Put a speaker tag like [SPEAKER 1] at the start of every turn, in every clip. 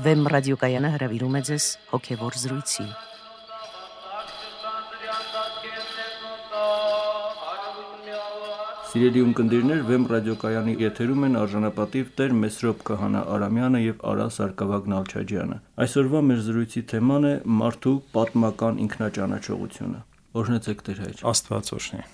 [SPEAKER 1] Վեմ ռադիոկայանը հրավիրում է ձեզ հոգևոր զրույցի։
[SPEAKER 2] Սիրելի ունկնդիրներ, Վեմ ռադիոկայանի եթերում են արժանապատիվ Տեր Մեսրոպ Քահանա Արամյանը եւ Արա Սարգսակյան Նալչաջյանը։ Այսօրվա մեր զրույցի թեման է մարդու պատմական ինքնաճանաչողությունը։ Օրհնեցեք Տեր հայր։
[SPEAKER 3] Աստված օրհնի։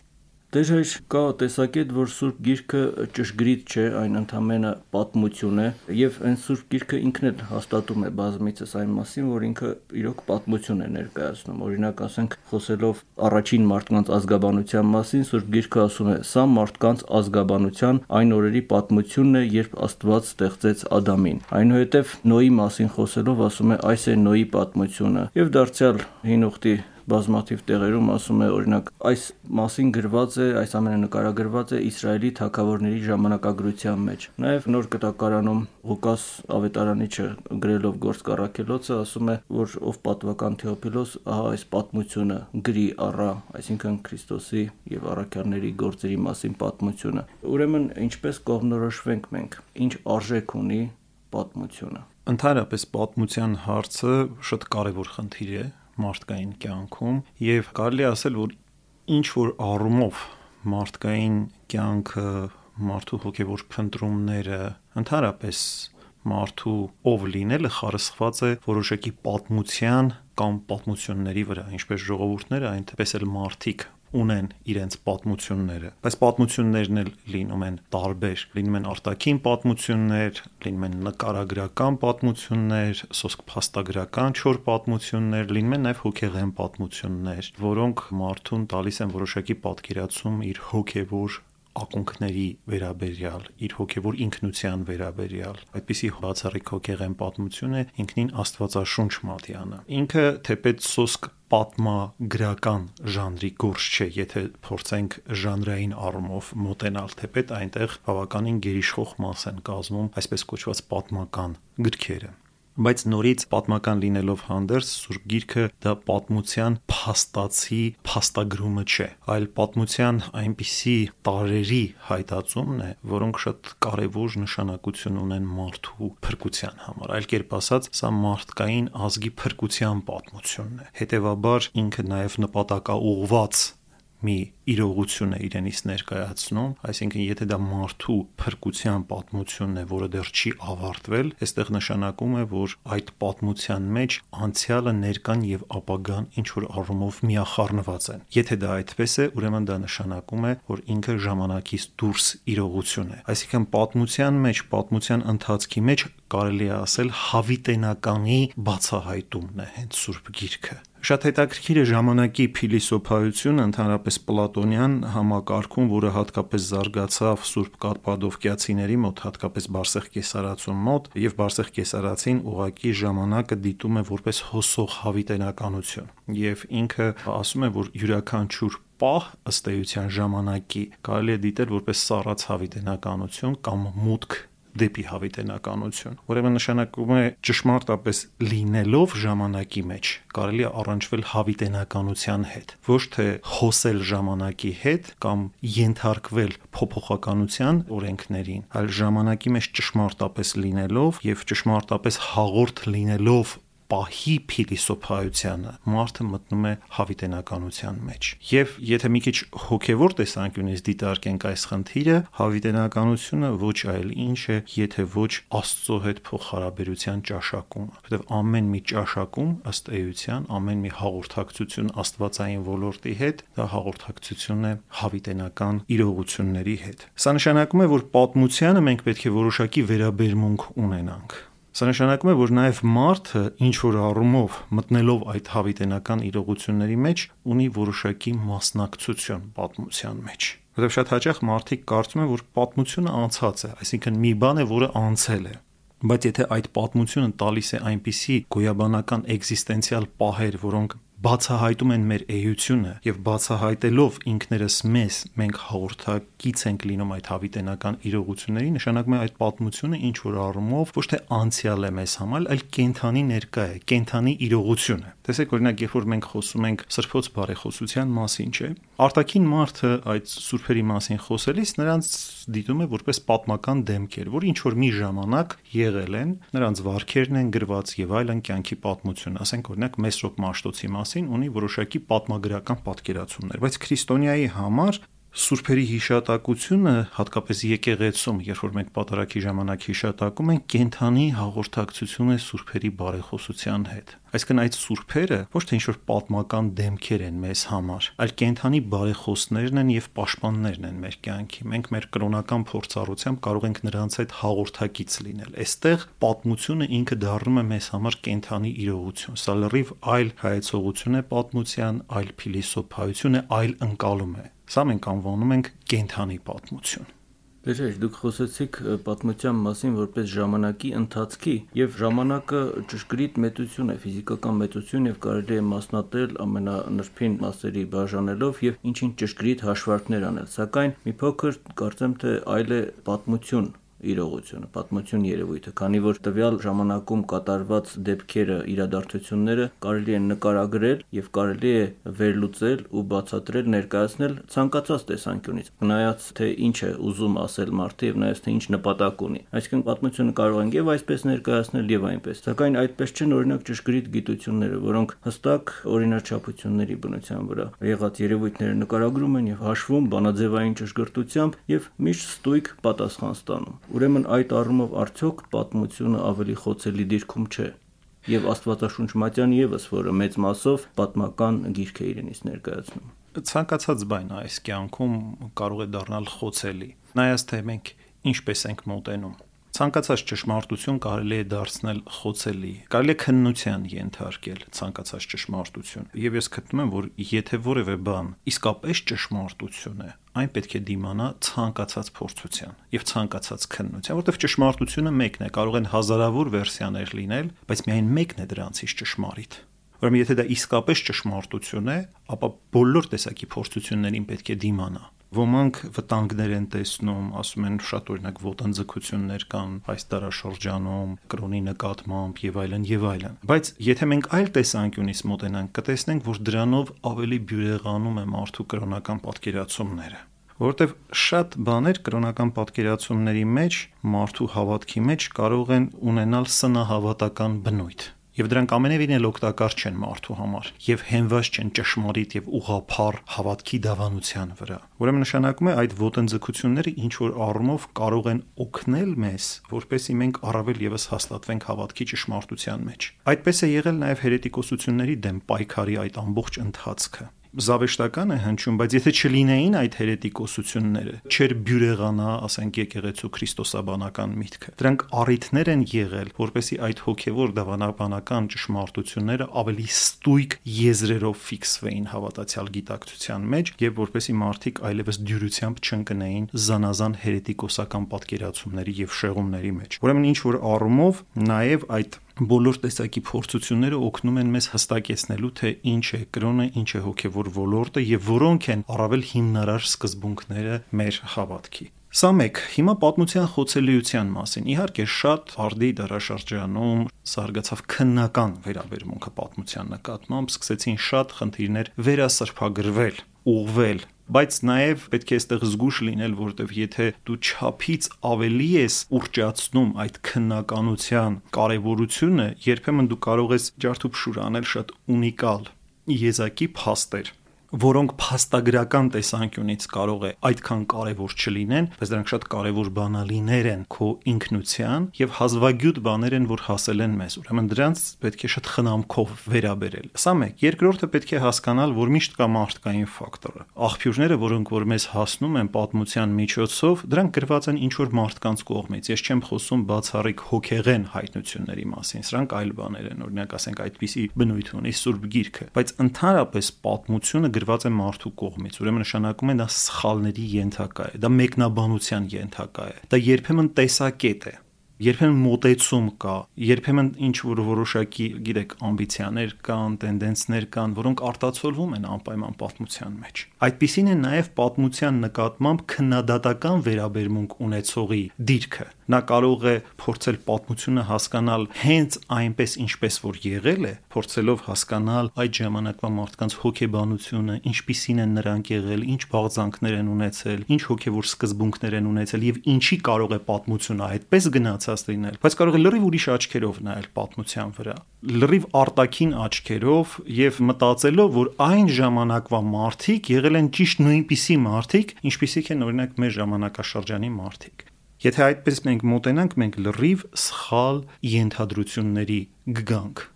[SPEAKER 2] Դեր հայր կա տեսակետ, որ Սուրբ Գիրքը ճշգրիտ չէ, այն ընդամենը պատմություն է, եւ այն Սուրբ Գիրքը ինքն էլ հաստատում է բազմիցս այն մասին, որ ինքը իրոք պատմություն է ներկայացնում։ Օրինակ, ասենք, խոսելով առաջին մարդկանց ազգաբանության մասին, Սուրբ Գիրքը ասում է. «Սա մարդկանց ազգաբանության այն օրերի պատմությունն է, երբ Աստված ստեղծեց Ադամին»։ Այնուհետև Նոյի մասին խոսելով ասում է. «Այս է Նոյի պատմությունը»։ Եվ դարձյալ հին ուխտի բազմաթիվ տեղերում ասում է օրինակ այս մասին գրված է, այս ամենը նկարագրված է Իսրայելի թագավորների ժամանակագրության մեջ։ Նաև նոր կտակարանում Ղուկաս ավետարանիչը գրելով գործ կառակելոցը ասում է, որ ով պատվական Թեոփիլոս, ահա այս պատմությունը գրի առա, այսինքն Քրիստոսի եւ առաքյալների գործերի մասին պատմությունը։ Ուրեմն ինչպես կողմնորոշվենք մենք, ինչ արժեք ունի պատմությունը։
[SPEAKER 3] Ընդհանրապես պատմության հարցը շատ կարևոր խնդիր է մարդկային կյանքում եւ կարելի ասել, որ ինչ որ առումով մարդկային կյանքը, մարդու հոգեվոր փնտրումները, ընդհանրապես մարդու ով լինելը խարսխված է որոշակի պատմության կամ պատմությունների վրա, ինչպես ժողովուրդները, այնպես էլ մարդիկ ունեն իրենց պատմությունները, բայց պատմություններն էլ լինում են տարբեր, լինում են արտաքին պատմություններ, լինում են նկարագրական պատմություններ, սոսկ փաստագրական չոր պատմություններ, լինում են նաև հոգեղեն պատմություններ, որոնք մարդուն տալիս են որոշակի պատկերացում իր հոգևոր ակունքների վերաբերյալ, իր հոգևոր ինքնության վերաբերյալ։ Այդպիսի բացառիկ հոգեղեն պատմություն է ինքնին Աստվածաշունչ Մատյանը։ Ինքը թեպետ սոսկ պատմագրական ժանրի գործ չէ, եթե փորձենք ժանրային առումով մոտենալ, թեպետ այնտեղ բավականին գերիշխող մաս են կազմում այսպես կոչված պատմական գրքերը բայց նորից պատմական լինելով հանդերձ Սուրբ Գիրքը դա պատմության փաստացի փաստագրումը չէ, այլ պատմության այնպիսի տարերի հայտածումն է, որոնք շատ կարևոր նշանակություն ունեն մարդու փրկության համար։ Այլ կերպ ասած, սա մարդկային ազգի փրկության պատմությունն է։ Հետևաբար ինքը նաև նպատակաուղված մի իրողություն է իրենից ներկայացնում, այսինքն եթե դա մարդու փրկության պատմությունն է, որը դեռ չի ավարտվել, այստեղ նշանակում է, որ այդ պատմության մեջ անցյալը, ներկան եւ ապագան ինչ որ առումով միախառնված են։ Եթե դա այդպես է, ուրեմն դա նշանակում է, որ ինքը ժամանակից դուրս իրողություն է։ Այսինքն պատմության մեջ, պատմության ընթացքի մեջ կարելի է ասել հավիտենականի բացահայտումն է հենց Սուրբ Գիրքը։ Շատ հետաքրքիր է ժամանակի փիլիսոփայությունը, ընդհանրապես պլատոնյան համակարգում, որը հատկապես զարգացավ Սուրբ Կարպադովկիացիների մոտ, հատկապես Բարսեղ Կեսարացուն մոտ, եւ Բարսեղ Կեսարացին ուղակի ժամանակը դիտում է որպես հոսող հավիտենականություն։ Եվ ինքը ասում է, որ յուրաքանչյուր պահ ըստ էության ժամանակի կարելի է դիտել որպես սառած հավիտենականություն կամ մուտք դեպի հավիտենականություն։ Ուրեմն նշանակում է ճշմարտապես լինելով ժամանակի մեջ կարելի է առնչվել հավիտենականության հետ, ոչ թե հոսել ժամանակի հետ կամ ենթարկվել փոփոխականության օրենքներին, այլ ժամանակի մեջ ճշմարտապես լինելով եւ ճշմարտապես հաղորդ լինելով պահի փիլիսոփայությանը մարդը մտնում է հավիտենականության մեջ։ Եվ եթե մի քիչ հոգևոր տեսանկյունից դիտարկենք այս խնդիրը, հավիտենականությունը ոչ այլ ինչ է, եթե ոչ Աստծո հետ փոխհարաբերության ճաշակումը, որովհետև ամեն մի ճաշակում ըստ էության, ամեն մի հաղորդակցություն Աստվածային ոլորտի հետ, դա հաղորդակցություն է հավիտենական իրողությունների հետ։ Սա նշանակում է, որ պատմությանը մենք պետք է որոշակի վերաբերմունք ունենանք Սա նշանակում է, որ նաև մարդը ինչ որ առումով մտնելով այդ հավիտենական իրողությունների մեջ ունի որոշակի մասնակցություն պատմության մեջ։ Որտեւ շատ հաճախ մարդիկ կարծում են, որ պատմությունը անցած է, այսինքն մի բան է, որը անցել է։ Բայց եթե այդ պատմությունը տալիս է այնպիսի գոյաբանական էգզիստենցիալ պահեր, որոնք բացահայտում են մեր էությունը եւ բացահայտելով ինքներս մեզ մենք հաղորդակից ենք լինում այդ հավիտենական իրողությունների նշանակում է այդ պատմությունը ինչ որ առումով ոչ թե անցյալ է մեզ համար այլ կենթանի ներկա է կենթանի իրողություն է տեսեք օրինակ երբ որ մենք խոսում ենք սրբոց բարեխոսության մասին չէ արտաքին մարդը այդ սուրբերի մասին խոսելիս նրանց դիտում է որպես պատմական դեմքեր որ ինչ որ մի ժամանակ եղել են նրանց վարքերն են գրված եւ այլն կյանքի պատմություն ասենք օրինակ Մեսրոպ Մաշտոցի մասին մասին ունի որոշակի պատմագրական պատկերացումներ, բայց քրիստոնյայի համար Սուրբերի հիշատակությունը, հատկապես եկեղեցում, երբ որ մենք պատարակի ժամանակ հիշատակում ենք, կենթանի հաղորդակցություն է Սուրբերի բարեխոսության հետ։ Այսինքն այդ Սուրբերը ոչ թե ինչ-որ պատմական դեմքեր են մեզ համար, այլ կենթանի բարեխոսներն են եւ պաշտպաններն են մեր կյանքի։ Մենք մեր կրոնական փորձառությամբ կարող ենք նրանց հետ հաղորդակից լինել։ Այստեղ պատմությունը ինքը դառնում է մեզ համար կենթանի իրողություն։ Սա լրիվ այլ հայեցողություն է պատմության, այլ փիլիսոփայություն է, այլ ընկալում է Սա մենք անվանում ենք կենթանի պատմություն։
[SPEAKER 2] Դերեջ դուք խոսեցիք պատմության մասին որպես ժամանակի ընթացքի եւ ժամանակը ճշգրիտ մեծություն է, ֆիզիկական մեծություն եւ կարելի է մասնատել ամենանրբին մասերի բաժանելով եւ ինչ-ինչ ճշգրիտ հաշվարկներ անել։ Սակայն մի փոքր կարծեմ թե այլ է պատմություն իրողությունը, պատմություն երևույթը, քանի որ տվյալ ժամանակում կատարված դեպքերը, իրադարձությունները կարելի է նկարագրել եւ կարելի է վերլուծել ու բացատրել, ներկայացնել ցանկացած տեսանկյունից։ Նայած թե ինչ է ուզում ասել մարդը եւ նայած թե ինչ նպատակ ունի։ Այսինքն պատմությունը կարող ենք եւ այսպես ներկայացնել եւ այնպես։ Սակայն այդպես չեն օրինակ ճշգրիտ գիտությունները, որոնք հստակ օրինաչափությունների բնության վրա եղած երևույթները նկարագրում են եւ հաշվում բանաձևային ճշգրտությամբ եւ միշտ ստույգ պատասխան ստանում։ Ուրեմն այդ առումով արդյոք պատմությունը ավելի խոցելի դիրքում չէ եւ Աստվածաշունչ Մատյան եւս, որը մեծ մասով պատմական գիրք է իրենից ներկայացնում։
[SPEAKER 3] Ցանկացած բան այս կյանքում կարող է դառնալ խոցելի։ Նայած թե մենք ինչպես ենք մոտենում ցանկացած ճշմարտություն կարելի է դարձնել խոցելի, կարելի է քննության ենթարկել ցանկացած ճշմարտություն։ Եվ ես գտնում եմ, որ եթե որևէ բան իսկապես ճշմարտություն է, այն պետք է դիմանա ցանկացած փորձության եւ ցանկացած քննության, որովհետեւ ճշմարտությունը մեկն է, կարող են հազարավոր վերսիաներ լինել, բայց միայն մեկն է դրանցից ճշմարիտ։ Ուրեմն եթե դա իսկապես ճշմարտություն է, ապա բոլոր տեսակի փորձություններին պետք է դիմանա Ոմանք վտանգներ են տեսնում, ասում են շատ օրինակ ոտնձգություններ կան այս տարաշրջանում, կրոնի նկատմամբ եւ այլն եւ այլն։ Բայց եթե մենք այլ տեսանկյունից մոտենանք, կտեսնենք, որ դրանով ավելի բյուրեղանում է մարդու կրոնական պատկերացումները որովհետև շատ բաներ կրոնական պատկերացումների մեջ մարդու հավատքի մեջ կարող են ունենալ սնահավատական բնույթ եւ դրանք ամենևին էլ օգտակար չեն մարդու համար եւ հենված չեն ճշմարիտ եւ ուղափառ հավատքի դավանության վրա։ Ուրեմն նշանակում է այդ ոտնձգությունները ինչ որ առումով կարող են օգնել մեզ, որպեսզի մենք առավել եւս հաստատվենք հավատքի ճշմարտության մեջ։ Այդպես է եղել նաեւ հերետիկոսությունների դեմ պայքարի այդ ամբողջ ընթացքը զավեշտական է հնչում, բայց եթե չլինեին այդ հերետիկոսությունները, չէր բյուրեղանա, ասենք եկեղեցու քրիստոսաբանական միտքը։ Դրանք առիթներ են եղել, որպեսի այդ հոգևոր դավանաբանական ճշմարտությունները ավելի ստույգ եզրերով ֆիքսվեին հավատացյալ գիտակցության մեջ եւ որպեսի մարդիկ այլևս դյուրությամբ չընկնեին զանազան հերետիկոսական պատկերացումների եւ շեղումների մեջ։ Ուրեմն ինչ որ առումով նաեւ այդ բոլոր տեսակի փորձությունները օգնում են մեզ հստակեցնելու թե ինչ է կրոնը, ինչ է հոգևոր ոլորտը եւ որոնք են առավել հիմնարար սկզբունքները մեր հավատքի։ Սա մեկ, հիմա պատմության խոցելիության մասին։ Իհարկե շատ արդի դարաշրջանում սարգացավ քննական վերաբերմունքը պատմության նկատմամբ, սկսեցին շատ խնդիրներ վերասրբագրվել, ուղվել բայց նաև պետք է այստեղ զգուշ լինել, որովհետև եթե դու չափից ավելի ես ուրճացնում այդ քննականության կարևորությունը, երբեմն դու կարող ես ջարդուփշուր անել շատ ունիկալ եզակի փաստեր որոնք փաստագրական տեսանկյունից կարող է այդքան կարևոր չլինեն, բայց դրանք շատ կարևոր բանալիներ են քո ինքնության եւ հազվագյուտ բաներ են, որ հասել են մեզ։ Ուրեմն դրանց պետք է շատ խնամքով վերաբերել։ Սա մեկ, երկրորդը պետք է հասկանալ, որ միշտ կա մարդկային ֆակտորը։ Աղբյուրները, որոնք որ մեզ հասնում են պատմության միջոցով, դրանք գրված են ինչ որ մարդկանց կողմից։ Ես չեմ խոսում բացառիկ հոգեղեն հայտնությունների մասին, սրանք այլ բաներ են, օրինակ ասենք այդպիսի բնույթ ունի Սուրբ Գիրքը, բայց ընդհանրապես պատմությունը գրված է մարդու կողմից, ուրեմն նշանակում է դա սխալների ենթակա է, դա մեկնաբանության ենթակա է։ Դա երբեմն տեսակետ է երբեմն մոտեցում կա, երբեմն ինչ որ որոշակի, գիտեք, ամբիցիաներ կան, տենդենսներ կան, որոնք արտացոլվում են անպայման պատմության մեջ։ Այդտիսին է նաև պատմության նկատմամբ քննադատական վերաբերմունք ունեցողի դիրքը։ Նա կարող է փորձել պատմությունը հասկանալ հենց այնպես, ինչպես որ եղել է, փորձելով հասկանալ այդ ժամանակվա մարդկանց հոգեբանությունը, ինչպիսին են նրանք եղել, ինչ բաղձանքներ են ունեցել, ինչ հոգեվոր սկզբունքներ են ունեցել եւ ինչի կարող է պատմությունը այդպես գնացած լինել, բայց կարող է լրիվ ուրիշ աչքերով նայել պատմության վրա լրիվ արտաքին աչքերով եւ մտածելով, որ այն ժամանակվա մարդիկ եղել են ճիշտ նույնպիսի մարդիկ, ինչպիսիք են օրինակ մեր ժամանակաշրջանի մարդիկ։ Եթե այդպես մենք մոտենանք, մենք լրիվ սխալ ենթադրությունների կգանք։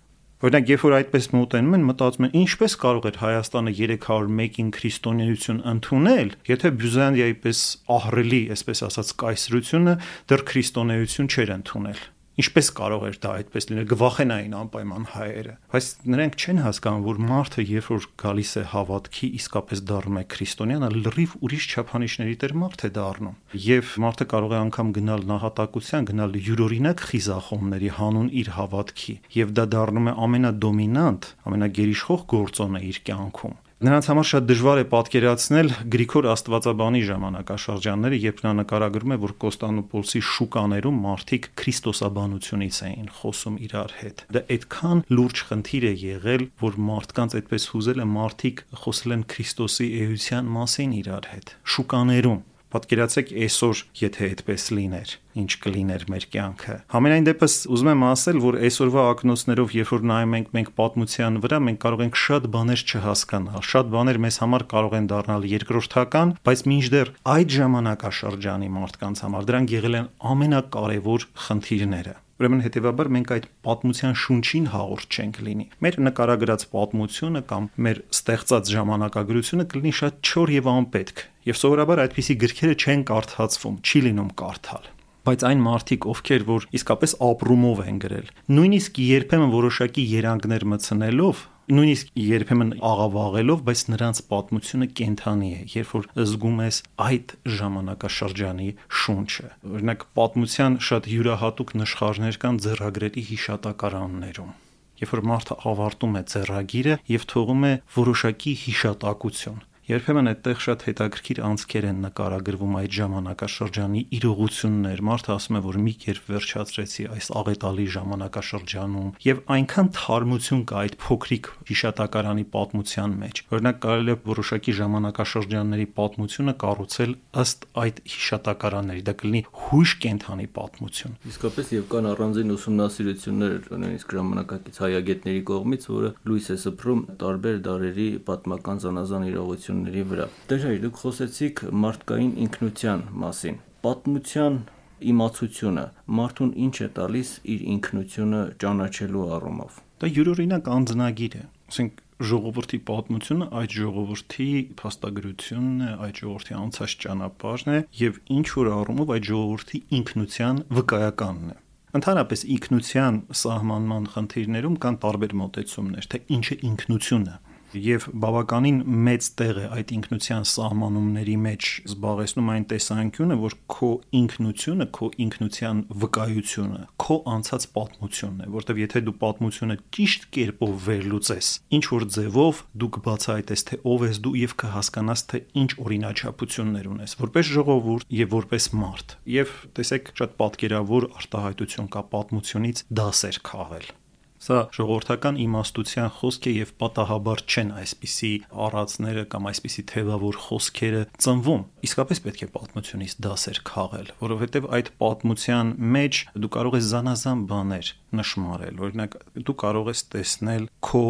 [SPEAKER 3] Օրինակ, երբ որ այդպես մոտենում են, մտածում են, ինչպես կարող էր Հայաստանը 301-ին քրիստոնեություն ընդունել, եթե Բյուզանդիայի պես ահռելի, այսպես ասած, կայսրությունը դեռ քրիստոնեություն չէր ընդունել։ Ինչպես կարող էր դա այդպես լինել։ Գվախենային անպայման հայերը։ Բայց նրանք չեն հասկանում, որ մարդը, երբ որ գալիս է հավատքի, իսկապես դառնում է քրիստոնյան, լրիվ ուրիշ չափանիշների տեր մարդ է դառնում։ Եվ մարդը կարող է անգամ գնալ նահատակության, գնալ յուրօրինակ խիզախումների հանուն իր հավատքի, եւ դա դառնում է ամենադոմինանտ, ամենագերիշխող գործոնը իր կյանքում։ Նրանց համար շատ դժվար է պատկերացնել Գրիգոր Աստվածաբանի ժամանակաշրջանները, երբ նա նկարագրում է, որ Կոստանդնուպոլսի շուկաներում մարդիկ քրիստոսաբանությունից էին խոսում իրար հետ։ Դա այդքան լուրջ խնդիր է եղել, որ մարդկանց այդպես հուզել է մարդիկ խոսել են Քրիստոսի էության մասին իրար հետ։ Շուկաներում Պատկերացեք այսօր, եթե այդպես լիներ, ինչ կլիներ մեր կյանքը։ Համենայն դեպս ուզում եմ ասել, որ այսօրվա ակնոցներով, երբ որ նայում ենք մենք պատմության վրա, մենք կարող ենք շատ բաներ չհասկանալ, շատ բաներ մեզ համար կարող են դառնալ երկրորդական, բայց մինչդեռ այդ ժամանակաշրջանի մարդկանց համար դրանք եղել են ամենակարևոր խնդիրները։ Ուրեմն հետեւաբար մենք այդ պատմության շունչին հաղորդ չենք լինի։ Մեր նկարագրած պատմությունը կամ մեր ստեղծած ժամանակագրությունը կլինի շատ չոր եւ անպետք։ Եվ սովորաբար այդպիսի գրքերը չեն կարդացվում, չի լինում կարդալ բայց այն մարդիկ, ովքեր որ իսկապես ապրումով են գրել, նույնիսկ երբեմն որոշակի երանգներ մցնելով նույնիսկ երբեմն աղավաղելով, բայց նրանց պատմությունը կենթանի է, երբ որ զգում ես այդ ժամանակաշրջանի շունչը։ Օրինակ պատմության շատ յուրահատուկ նշխարներ կան ձեռագրերի հիշատակարաններում երբ որ մարդը ավարտում է ձեռագիրը եւ թողում է որոշակի հիշատակություն Երբեմն այդտեղ շատ հետաքրքիր անցքեր են նկարագրվում այդ ժամանակաշրջանի իրողություններ։ Մարդը ասում է, որ մի կերպ վերջացրեցի այս աղետալի ժամանակաշրջանում եւ այնքան թարմություն կա այդ փոքրիկ հիշատակարանի պատմության մեջ։ Օրինակ կարելի է որոշակի ժամանակաշրջանների պատմությունը կառուցել ըստ այդ հիշատակարանների։ Դա կլինի հույժ կենթանի պատմություն։
[SPEAKER 2] Իսկապես եւ կան առանձին ուսումնասիրություններ նույնիսկ ժամանակակից հայագետների կողմից, որը լույս է սփռում տարբեր դարերի պատմական զանազան իրողություններ ինքնությունների վրա։ Դեժայ դուք խոսեցիք մարդկային ինքնության մասին։ Պատմության իմացությունը մարդուն ինչ է տալիս իր ինքնությունը ճանաչելու առումով։
[SPEAKER 3] Դա յուրօրինակ անձնագիր է։ Ասենք ժողովրդի պատմությունը այդ ժողովրդի փաստագրությունն է, այդ ժողովրդի անցած ճանապարհն է եւ ինչ որ առումով այդ ժողովրդի ինքնության վկայականն է։ Ընդհանրապես ինքնության սահմանման խնդիրներում կան տարբեր մոտեցումներ, թե ինչ է ինքնությունը եւ բավականին մեծ տեղ է այդ ինքնության սահմանումների մեջ զբաղեցնում այն տեսանկյունը, որ քո ինքնությունը, քո ինքնության վկայությունը, քո անցած պատմությունն է, որտեվ եթե դու պատմությունը ճիշտ կերպով վերլուծես, ինչ որ ձևով դու կբացահայտես թե ով ես դու եւ կհասկանաս թե ինչ օրինաչափություններ ունես, որպես ժողովուրդ եւ որպես մարդ։ Եվ տեսեք շատ պատկերավոր արտահայտություն կա պատմությունից դասեր քաղել Սա ժողովրդական իմաստության խոսք է եւ պատահաբար չեն այսպիսի առածները կամ այսպիսի թևավոր խոսքերը ծնվում։ Իսկապես պետք է պատմությունից դասեր քաղել, որովհետեւ այդ պատմության մեջ դու կարող ես զանազան բաներ նշмарել։ Օրինակ, դու կարող ես տեսնել քո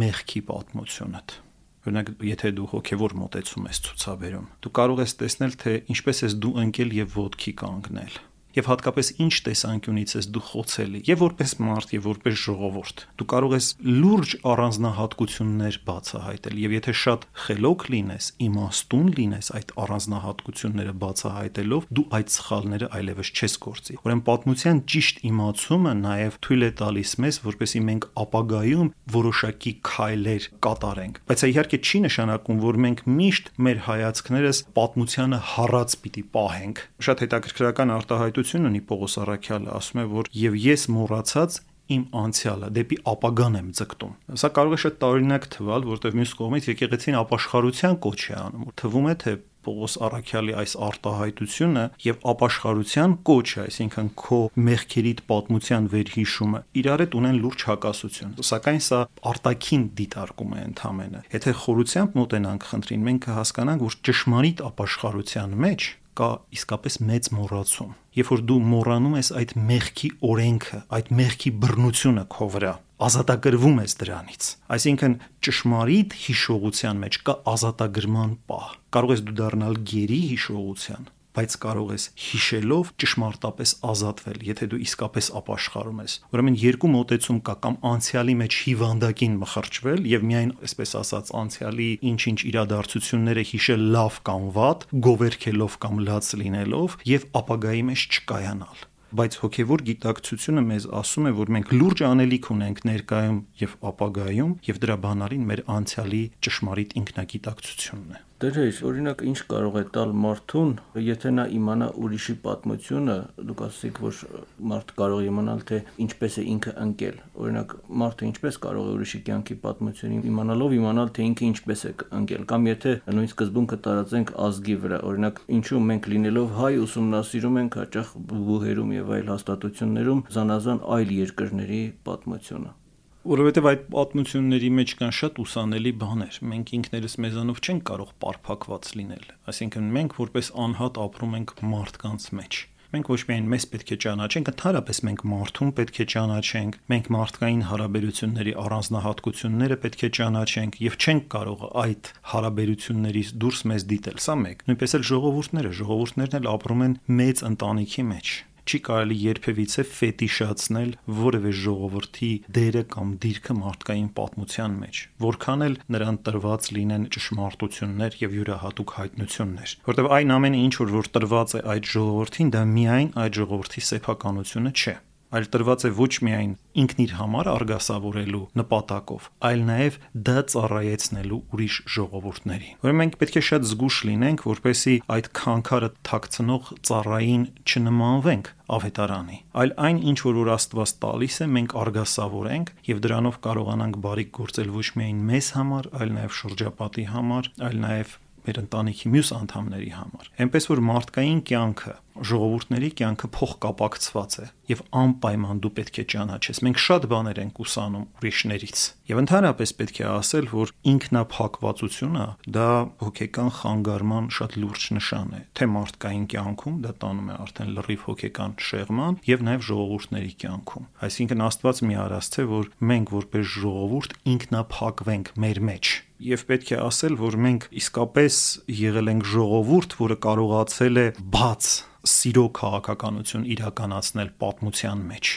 [SPEAKER 3] մեղքի պատմությունդ Օրինակ, եթե դու հոգևոր մտածում ես ցուցաբերում, դու կարող ես տեսնել, թե ինչպես ես դու ընկել եւ ոդքի կանգնել եւ հատկապես ինչ տեսանկյունից ես դու խոցելի եւ որպես մարդ եւ որպես ժողովուրդ դու կարող ես լուրջ առանձնահատկություններ բացահայտել եւ եթե շատ խելոք լինես իմաստուն լինես այդ առանձնահատկությունները բացահայտելով դու այդ սխալները այլևս չես գործի ուրեմն պատմության ճիշտ իմացումը նաեւ թույլ է տալիս մեզ որպեսի մենք ապագայում որոշակի քայլեր կատարենք բայց իհարկե չի նշանակում որ մենք միշտ մեր հայացքներս պատմությանը հառած պիտի պահենք շատ հետաքրքրական արտահայտ արտահայտություն ունի Պողոս Արաքյալը, ասում է, որ եւ ես մոռացած իմ անցյալը դեպի ապագան եմ ձգտում։ Սա կարող է շատ տարօրինակ թվալ, որտեղ մյուս կողմից եկեղեցին ապաշխարության կոչ է անում։ Թվում է, թե Պողոս Արաքյալի այս արտահայտությունը եւ ապաշխարության կոչը, այսինքն քո մեղքերիդ պատմության վերհիշումը, իրար հետ ունեն լուրջ հակասություն։ Սակայն սա արտաքին դիտարկում է ընդամենը։ Եթե խորությամբ մոտենանք խնդրին, մենք կհասկանանք, որ ճշմարիտ ապաշխարության մեջ կա իսկապես մեծ մոռացում։ Երբ որ դու մոռանում ես այդ մեղքի օրենքը, այդ մեղքի բռնությունը քո վրա, ազատագրվում ես դրանից։ Այսինքն ճշմարիտ հիշողության մեջ կա ազատագրման պահ։ Կարող ես դու դառնալ գերի հիշողության, բայց կարող ես հիշելով ճշմարտապես ազատվել, եթե դու իսկապես ապաշխարում ես։ Ուրեմն երկու մոտեցում կա կամ անցյալի մեջ հիվանդակին մխրճվել եւ միայն, այսպես ասած, անցյալի ինչ-ինչ իրադարձությունները հիշել լավ կամ վատ, գովերքելով կամ լաց լինելով եւ ապագայի մեջ չկայանալ բայց հոգևոր գիտակցությունը մեզ ասում է, որ մենք լուրջ անելիք ունենք ներկայում եւ ապագայում եւ դրա բանալին մեր անցյալի ճշմարիտ ինքնագիտակցությունն է։
[SPEAKER 2] Դրեր, օրինակ ինչ կարող է տալ մարդուն, եթե նա իմանա ուրիշի պատմությունը, դուք ասացիք, որ մարդ կարող է իմանալ, թե ինչպես է ինքը ընկել։ Օրինակ մարդը ինչպես կարող է ուրիշի կյանքի պատմությունին իմանալով իմանալ, թե ինքը ինչպես է ընկել, կամ եթե նույն սկզբունքը տարածենք ազգի վրա, օրինակ ինչու մենք լինելով հայ ուսումնասիրում ենք հաճախ բուհերում եւ այլ հաստատություններում զանազան այլ երկրների պատմությունը
[SPEAKER 3] որովհետև այդ պատմությունների մեջ կան շատ ուսանելի բաներ։ Մենք ինքներս մեզանով չենք կարող պարփակված լինել։ Այսինքն մենք որպես անհատ ապրում ենք մարդկանց մեջ։ Մենք ոչ միայն մեզ պետք է ճանաչենք, ընդհանրապես մենք մարդուն պետք է ճանաչենք, մենք մարդկային հարաբերությունների առանձնահատկությունները պետք է ճանաչենք եւ չենք կարող այդ հարաբերություններից դուրս մեզ դիտել։ Սա մեկ։ Նույնպես էլ ժողովուրդները, ժողովուրդներն էլ ապրում են մեծ ընտանիքի մեջ չի կարելի երբևիցե ֆետիշացնել որևէ ժողովրդի դերը կամ դիրքը մարդկային պատմության մեջ, որքան էլ նրան տրված լինեն ճշմարտություններ եւ յուրահատուկ հայտնություններ, որտեղ այն ամենը ինչ որ որ տրված է այդ ժողովրդին, դա միայն այդ ժողովրդի սեփականությունը չէ այլ տրված է ոչ միայն ինքն իր համար արգասավորելու նպատակով, այլ նաև դա ծառայեցնելու ուրիշ ժողովուրդներին։ Ուրեմն մենք պետք է շատ զգուշ լինենք, որպեսզի այդ քանքարը թաքցնող ծառային չնմանվենք ավետարանի, այլ այն ինչ որ որ Աստված տալիս է, մենք արգասավորենք եւ դրանով կարողանանք բարիք գործել ոչ միայն մեզ համար, այլ նաև շրջապատի համար, այլ նաև մեր ընտանիքի մյուս անդամների համար։ Էնպես որ մարդկային կյանքը, ժողովուրդների կյանքը փոխկապակցված է եւ անպայման դու պետք է ճանաչես։ Մենք շատ բաներ ենք ուսանում ուրիշներից։ Եվ ընդհանրապես պետք է ասել, որ ինքնափակվածությունը դա հոգեկան խանգարման շատ լուրջ նշան է, թե մարդկային կյանքում դա տանում է արդեն լրիվ հոգեկան շեղման եւ նաեւ ժողովուրդների կյանքում։ Այսինքն Աստված մի արած թե որ մենք որպես ժողովուրդ ինքնափակվենք մեր մեջ եւ պետք է ասել, որ մենք իսկապես եղել ենք ժողովուրդ, որը կարողացել է բաց սիրո քաղաքականություն իրականացնել պատմության մեջ։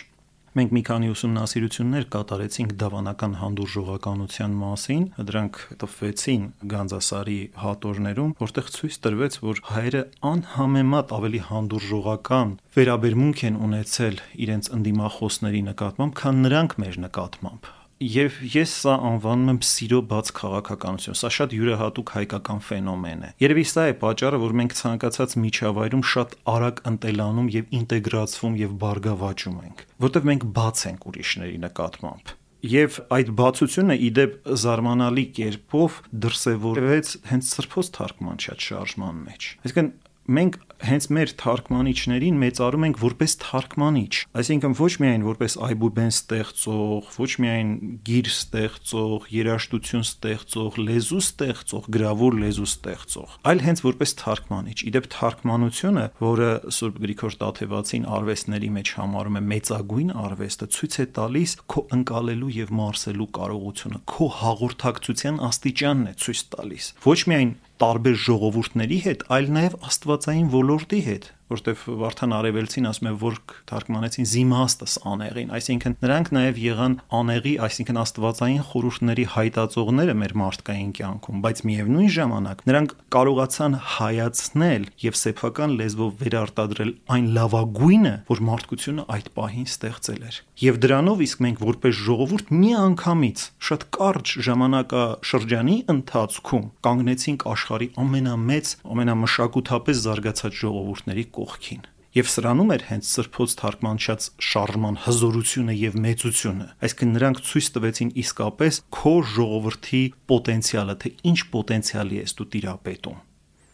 [SPEAKER 3] Մենք մի քանի ուսումնասիրություններ կատարեցինք դավանական հանդուրժողականության մասին, դրանք տպվեցին Գանձասարի հատորներում, որտեղ ցույց տրվեց, որ հայերը անհամեմատ ավելի հանդուրժողական վերաբերմունք են ունեցել իրենց ընդդիմախոսների նկատմամբ, քան նրանք մեր նկատմամբ Եվ ես սա անվանում եմ սիրո բաց քաղաքականություն։ Սա շատ յուրահատուկ հայկական ֆենոմեն է։ Երևի սա է պատճառը, որ մենք ցանկացած միջավայրում շատ արագ ընտելանում եւ ինտեգրացվում եւ բարգավաճում ենք, որտեղ մենք բաց ենք ուրիշների նկատմամբ եւ այդ բացությունը իդեպ զարմանալի կերպով դրսևորվեց հենց սրբոց թարգմանչած շարժման մեջ։ Այսինքն մենք հենց մեր թարգմանիչներին մեծարում ենք որպես թարգմանիչ, այսինքն ոչ միայն որպես այբուբեն ստեղծող, ոչ միայն գիր ստեղծող, երաժշտություն ստեղծող, լեզու ստեղծող, գրավոր լեզու ստեղծող, այլ հենց որպես թարգմանիչ։ Իդեպ թարգմանությունը, որը Սուրբ Գրիգոր Տաթևացին արվեստների մեջ համարում է մեծագույն արվեստը, ցույց է տալիս քո ընկալելու եւ մարսելու կարողությունը, քո հաղորդակցության աստիճանն է ցույց տալիս։ Ոչ միայն տարբեր ժողովուրդների հետ, այլ նաև աստվածային ոլորտի հետ, որտեվ Վարդան Արևելցին ասում է, որ թարգմանեցին զիմաստս անեղին, այսինքն նրանք նաև եղան անեղի, այսինքն աստվածային խորհուրդների հայտածողները մեր մարդկային կյանքում, բայց միևնույն ժամանակ նրանք կարողացան հայացնել եւ սեփական լեզվով վերարտադրել այն լավագույնը, որ մարդկությունը այդ պահին ստեղծել էր։ Եվ դրանով իսկ մենք որպես ժողովուրդ մի անգամից շատ կարճ ժամանակաշրջանի ընթացքում կանգնեցինք աշխարհի ամենամեծ, ամենամշակութապես զարգացած ժողովուրդների կողքին։ Եվ սրանում էր հենց սրբոց թարգմանչած շարժման հզորությունը եւ մեծությունը։ Այսինքն նրանք ցույց տվեցին իսկապես քո ժողովրդի պոտենցիալը, թե ինչ պոտենցիալի ես դու տիրապետում։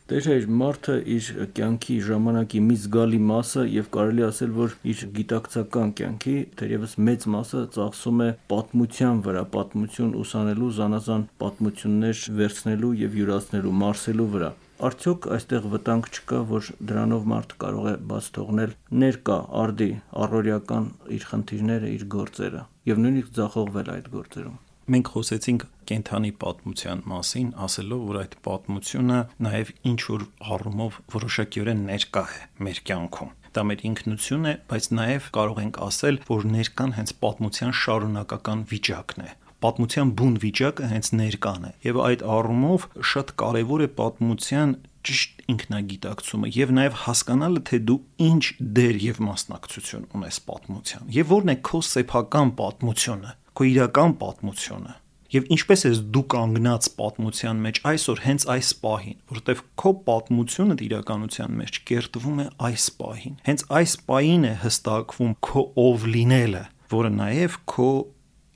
[SPEAKER 2] Դեր մարդը իր կյանքի ժամանակի մի զգալի մասը եւ կարելի ասել, որ իր գիտակցական կյանքի դերևս մեծ մասը ծախսում է պատմության վրա, պատմություն ուսանելու, զանազան պատմություններ վերցնելու եւ յուրացնելու, մարսելու վրա։ Արդյոք այստեղ վտանգ չկա, որ դրանով մարդ կարող է բաց թողնել ներկա արդի առօրյական իր խնդիրները, իր գործերը եւ նույնիսկ ձախողվել այդ գործերում։
[SPEAKER 3] Մենք խոսեցինք կենթանի պատմության մասին, ասելով, որ այդ պատմությունը նաև ինչ որ առումով որոշակիորեն ներկա է մեր կյանքում դա մեր ինքնություն է, բայց նաև կարող ենք ասել, որ ներկան հենց պատմության շարունակական վիճակն է պատմության բուն վիճակը հենց ներկան է եւ այդ առումով շատ կարեւոր է պատմության ճիշտ ինքնագիտակցումը եւ նաեւ հասկանալը թե դու ինչ դեր եւ մասնակցություն ունես պատմության եւ որն է քո սեփական պատմությունը քո իրական պատմությունը եւ ինչպես ես դու կանգնած պատմության մեջ այսօր հենց այս պահին, որովհետեւ քո պատմությունը իրականության մեջ կերտվում է այս պահին։ Հենց այս պահին է հստակվում քո ով լինելը, որը նաեւ քո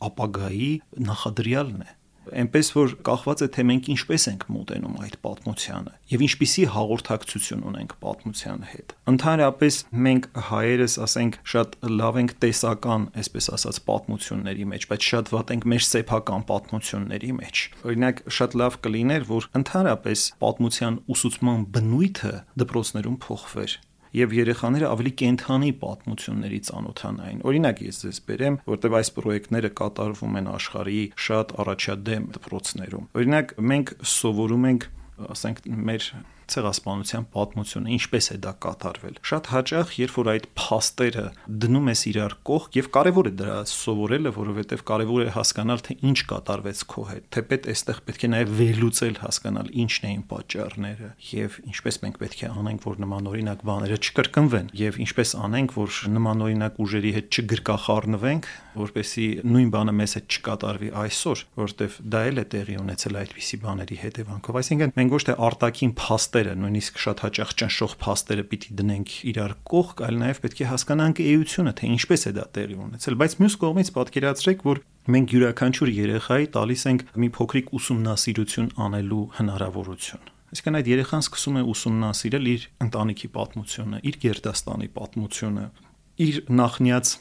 [SPEAKER 3] ապագայի նախադրյալն է այնպես որ կախված է թե մենք ինչպես ենք մոտենում այդ պատմությանը եւ ինչպիսի հաղորդակցություն ունենք պատմության հետ ընդհանրապես մենք հայերս ասենք շատ լավ ենք տեսական այսպես ասած պատմությունների մեջ բայց շատ վատ ենք մեր սեփական պատմությունների մեջ օրինակ շատ լավ կլիներ որ ընդհանրապես պատմության ուսուցման բնույթը դպրոցներում փոխվեր եւ երեխաները ավելի կենթանի պատմությունների ծանոթանային։ Օրինակ ես ձեզ բերեմ, որտեղ այս պրոյեկտները կատարվում են աշխարհի շատ առաջադեմ դպրոցներում։ Օրինակ մենք սովորում ենք ասենք մեր ցեղասպանության պատմությունը, ինչպես է դա կատարվել։ Շատ հաճախ, երբ որ այդ փաստերը դնում ես իրար կողք եւ կարեւոր է դրա սովորելը, որովհետեւ կարեւոր է հասկանալ թե ինչ կատարվեց քո հետ։ Թեպետ այստեղ պետք է նաեւ վերլուծել, հասկանալ ինչն էին պատճառները եւ ինչպես մենք պետք է անենք, որ նմանօրինակ բաները չկրկնվեն եւ ինչպես անենք, որ նմանօրինակ ուժերի հետ չգրկախառնվենք, որպեսի նույն բանը մեզ հետ չկատարվի այսօր, որովհետեւ դա էլ է տեղի ունեցել այդպիսի բաների հետևանքով։ Այսինքն մենք ոչ թե արտաքին փաստ փաստերը, նույնիսկ շատ հաճախ ճնշող փաստերը պիտի դնենք իրար կողք, այլ նաև պետք է հասկանանք էությունը, թե ինչպես է դա տեղի ունեցել, բայց մյուս կողմից պատկերացրեք, որ մենք յուրաքանչյուր երեխայի տալիս ենք մի փոքրիկ ուսումնասիրություն անելու հնարավորություն Այսինքն այդ երեխան սկսում է ուսումնասիրել իր ընտանիքի պատմությունը, իր գերդաստանի պատմությունը, իր նախնյաց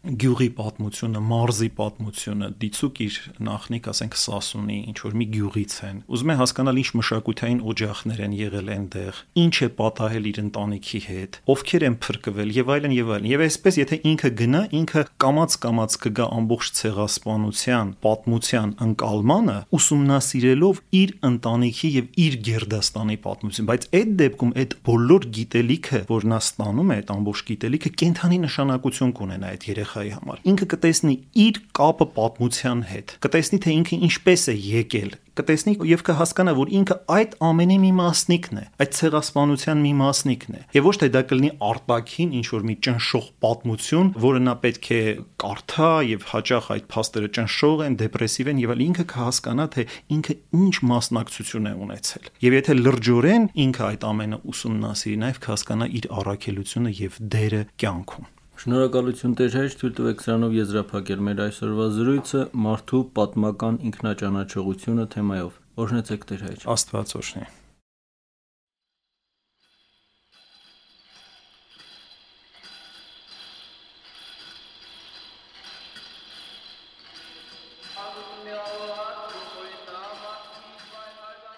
[SPEAKER 3] գյուղի պատմությունը, մարզի պատմությունը, դիցուկ իր նախնիկ, ասենք Սասունի, ինչ որ մի գյուղից են։ Ուզում է հասկանալ ինչ մշակութային օջախներ են եղել այնտեղ, ինչ է պատահել իր ընտանիքի հետ, ովքեր են փրկվել եւ այլն եւ այլն։ Եվ այսպես, եթե ինքը գնա, ինքը կամած-կամած կգա ամբողջ ցեղասպանության, պատմության ընկալմանը, ուսումնասիրելով իր ընտանիքի եւ իր գերդաստանի պատմություն, բայց այդ դեպքում այդ բոլոր գիտելիքը, որ նա ստանում է, այդ ամբողջ գիտելիքը կենթանի նշանակություն կունենա այդ երեխա երեխայի համար։ Ինքը կտեսնի իր կապը պատմության հետ, կտեսնի թե ինքը ինչպես է եկել, կտեսնի եւ կհասկանա, որ ինքը այդ ամենի մի մասնիկն է, այդ ցեղասպանության մի մասնիկն է։ Եվ ոչ թե դա կլինի արտաքին ինչ որ մի ճնշող պատմություն, որը նա պետք է կարդա եւ հաճախ այդ փաստերը ճնշող են, դեպրեսիվ են եւ այլ ինքը կհասկանա, թե ինքը ինչ մասնակցություն է ունեցել։ Եվ եթե լրջորեն ինքը այդ ամենը ուսումնասիրի, նաեւ կհասկանա իր առաքելությունը եւ դերը կյանքում։
[SPEAKER 2] Շնորհակալություն Տեր հայր, թույլ տվեք սրանով եզրափակել մեր այսօրվա զրույցը մարդու պատմական ինքնաճանաչողությունը թեմայով։ Օրհնեցեք Տեր հայր։
[SPEAKER 3] Աստված օրհնի։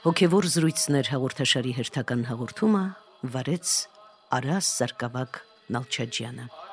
[SPEAKER 1] Հոգևոր զրույցներ հաղորդաշարի հերթական հաղորդումը վարեց Արաս Սարգսակ Նալչաջյանը